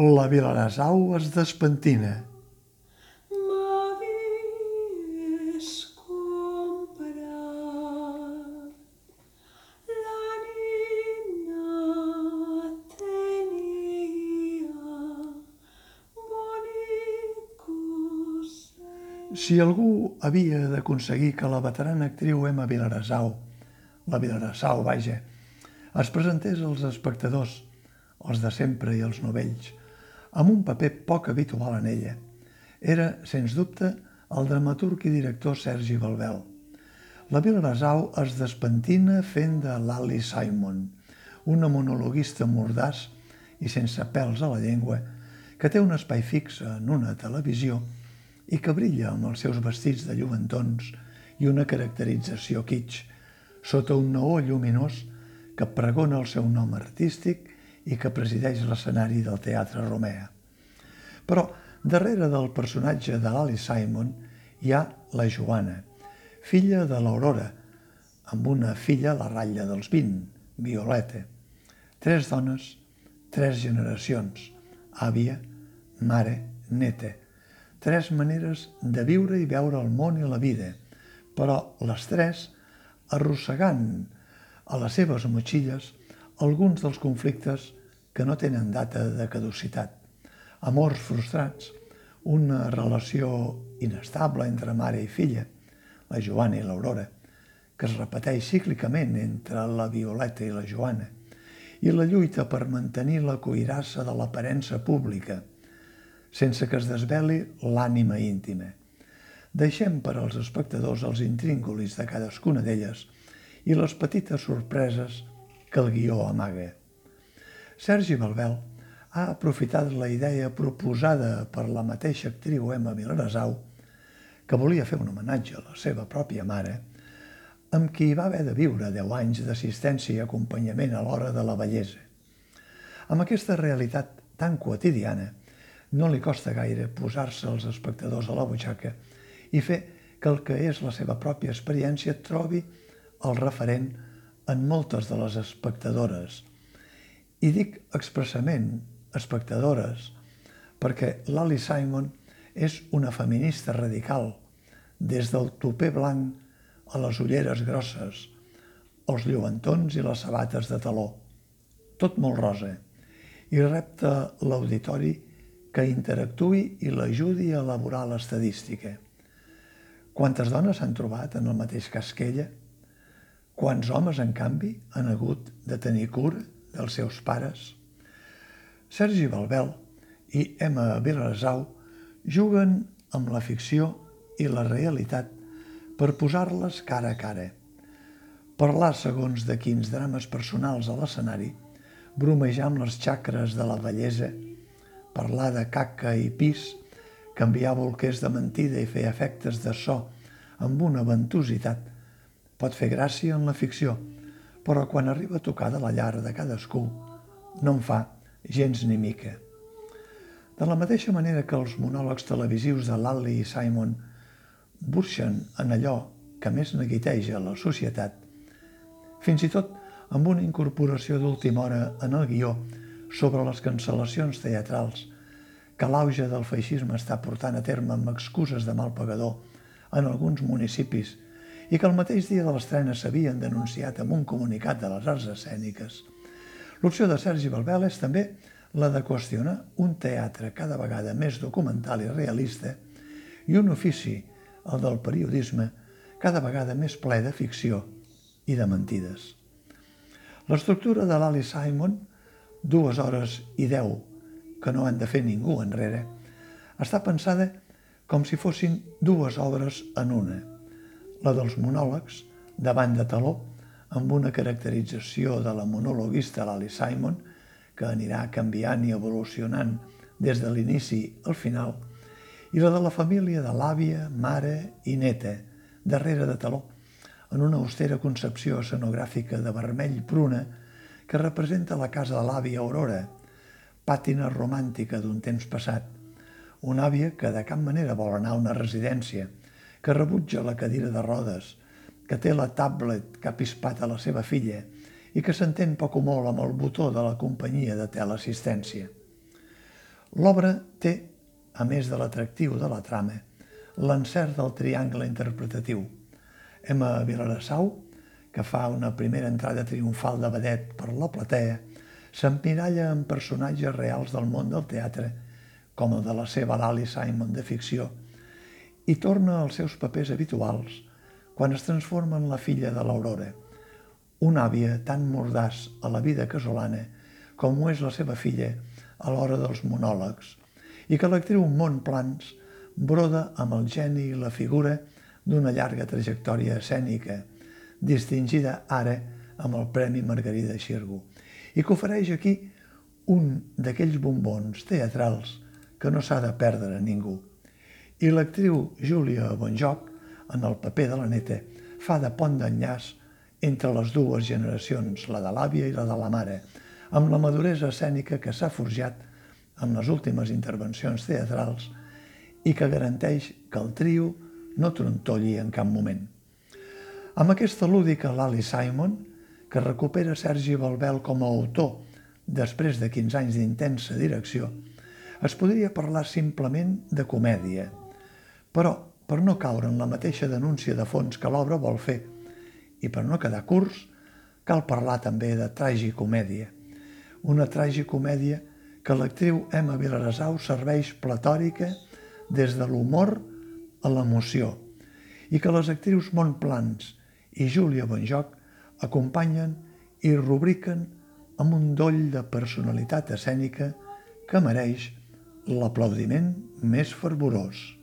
La vila Vilanasau es despentina. Si algú havia d'aconseguir que la veterana actriu Emma Vilarasau, la Vilarasau, vaja, es presentés als espectadors, els de sempre i els novells, amb un paper poc habitual en ella, era, sens dubte, el dramaturg i director Sergi Balbel. La Vilarasau es despentina fent de Lally Simon, una monologuista mordaç i sense pèls a la llengua, que té un espai fix en una televisió i que brilla amb els seus vestits de lluentons i una caracterització kitsch, sota un noó lluminós que pregona el seu nom artístic i que presideix l'escenari del Teatre Romea. Però darrere del personatge de l'Ali Simon hi ha la Joana, filla de l'Aurora, amb una filla a la ratlla dels 20, Violeta. Tres dones, tres generacions, àvia, mare, neta. Tres maneres de viure i veure el món i la vida, però les tres arrossegant a les seves motxilles alguns dels conflictes que no tenen data de caducitat. Amors frustrats, una relació inestable entre mare i filla, la Joana i l'Aurora, que es repeteix cíclicament entre la Violeta i la Joana, i la lluita per mantenir la cuirassa de l'aparença pública, sense que es desveli l'ànima íntima. Deixem per als espectadors els intríngulis de cadascuna d'elles i les petites sorpreses que el guió amaga. Sergi Balbel ha aprofitat la idea proposada per la mateixa actriu Emma Vilarasau, que volia fer un homenatge a la seva pròpia mare, amb qui va haver de viure 10 anys d'assistència i acompanyament a l'hora de la bellesa. Amb aquesta realitat tan quotidiana, no li costa gaire posar-se als espectadors a la butxaca i fer que el que és la seva pròpia experiència trobi el referent en moltes de les espectadores. I dic expressament espectadores perquè Lali Simon és una feminista radical, des del tupé blanc a les ulleres grosses, els lluentons i les sabates de taló. Tot molt rosa. I repta l'auditori que interactuï i l'ajudi a elaborar l'estadística. Quantes dones s'han trobat en el mateix cas que ella? Quants homes, en canvi, han hagut de tenir cura dels seus pares? Sergi Balbel i Emma Vilarasau juguen amb la ficció i la realitat per posar-les cara a cara. Parlar segons de quins drames personals a l'escenari, bromejar amb les xacres de la bellesa, parlar de caca i pis, canviar bolquers de mentida i fer efectes de so amb una ventositat, pot fer gràcia en la ficció, però quan arriba a tocar de la llar de cadascú, no en fa gens ni mica. De la mateixa manera que els monòlegs televisius de Lally i Simon burxen en allò que més neguiteja la societat, fins i tot amb una incorporació d'última hora en el guió sobre les cancel·lacions teatrals que l'auge del feixisme està portant a terme amb excuses de mal pagador en alguns municipis i que el mateix dia de l'estrena s'havien denunciat amb un comunicat de les arts escèniques. L'opció de Sergi Balbel és també la de qüestionar un teatre cada vegada més documental i realista i un ofici, el del periodisme, cada vegada més ple de ficció i de mentides. L'estructura de l'Ali Simon, dues hores i deu, que no han de fer ningú enrere, està pensada com si fossin dues obres en una. La dels monòlegs, davant de taló, amb una caracterització de la monologuista Lali Simon, que anirà canviant i evolucionant des de l'inici al final, i la de la família de l'àvia, mare i neta, darrere de taló, en una austera concepció escenogràfica de vermell pruna que representa la casa de l'àvia Aurora, pàtina romàntica d'un temps passat, una àvia que de cap manera vol anar a una residència, que rebutja la cadira de rodes, que té la tablet que ha pispat a la seva filla i que s'entén poc o molt amb el botó de la companyia de teleassistència. L'obra té, a més de l'atractiu de la trama, l'encert del triangle interpretatiu. Emma Vilarassau, que fa una primera entrada triomfal de vedet per la platea, s'emmiralla en personatges reals del món del teatre, com el de la seva Lali Simon de ficció, i torna als seus papers habituals quan es transforma en la filla de l'Aurora, una àvia tan mordaç a la vida casolana com ho és la seva filla a l'hora dels monòlegs, i que l'actriu Montplans broda amb el geni i la figura d'una llarga trajectòria escènica, distingida ara amb el Premi Margarida Xirgo, i que ofereix aquí un d'aquells bombons teatrals que no s'ha de perdre a ningú. I l'actriu Júlia Bonjoc, en el paper de la neta, fa de pont d'enllaç entre les dues generacions, la de l'àvia i la de la mare, amb la maduresa escènica que s'ha forjat en les últimes intervencions teatrals i que garanteix que el trio no trontolli en cap moment. Amb aquesta lúdica Lali Simon, que recupera Sergi Balbel com a autor després de 15 anys d'intensa direcció, es podria parlar simplement de comèdia, però per no caure en la mateixa denúncia de fons que l'obra vol fer i per no quedar curs, cal parlar també de tragicomèdia. Una tragicomèdia que l'actriu Emma Vilarasau serveix platòrica des de l'humor a l'emoció i que les actrius Montplans i Júlia Bonjoc acompanyen i rubriquen amb un doll de personalitat escènica que mereix l'aplaudiment més fervorós.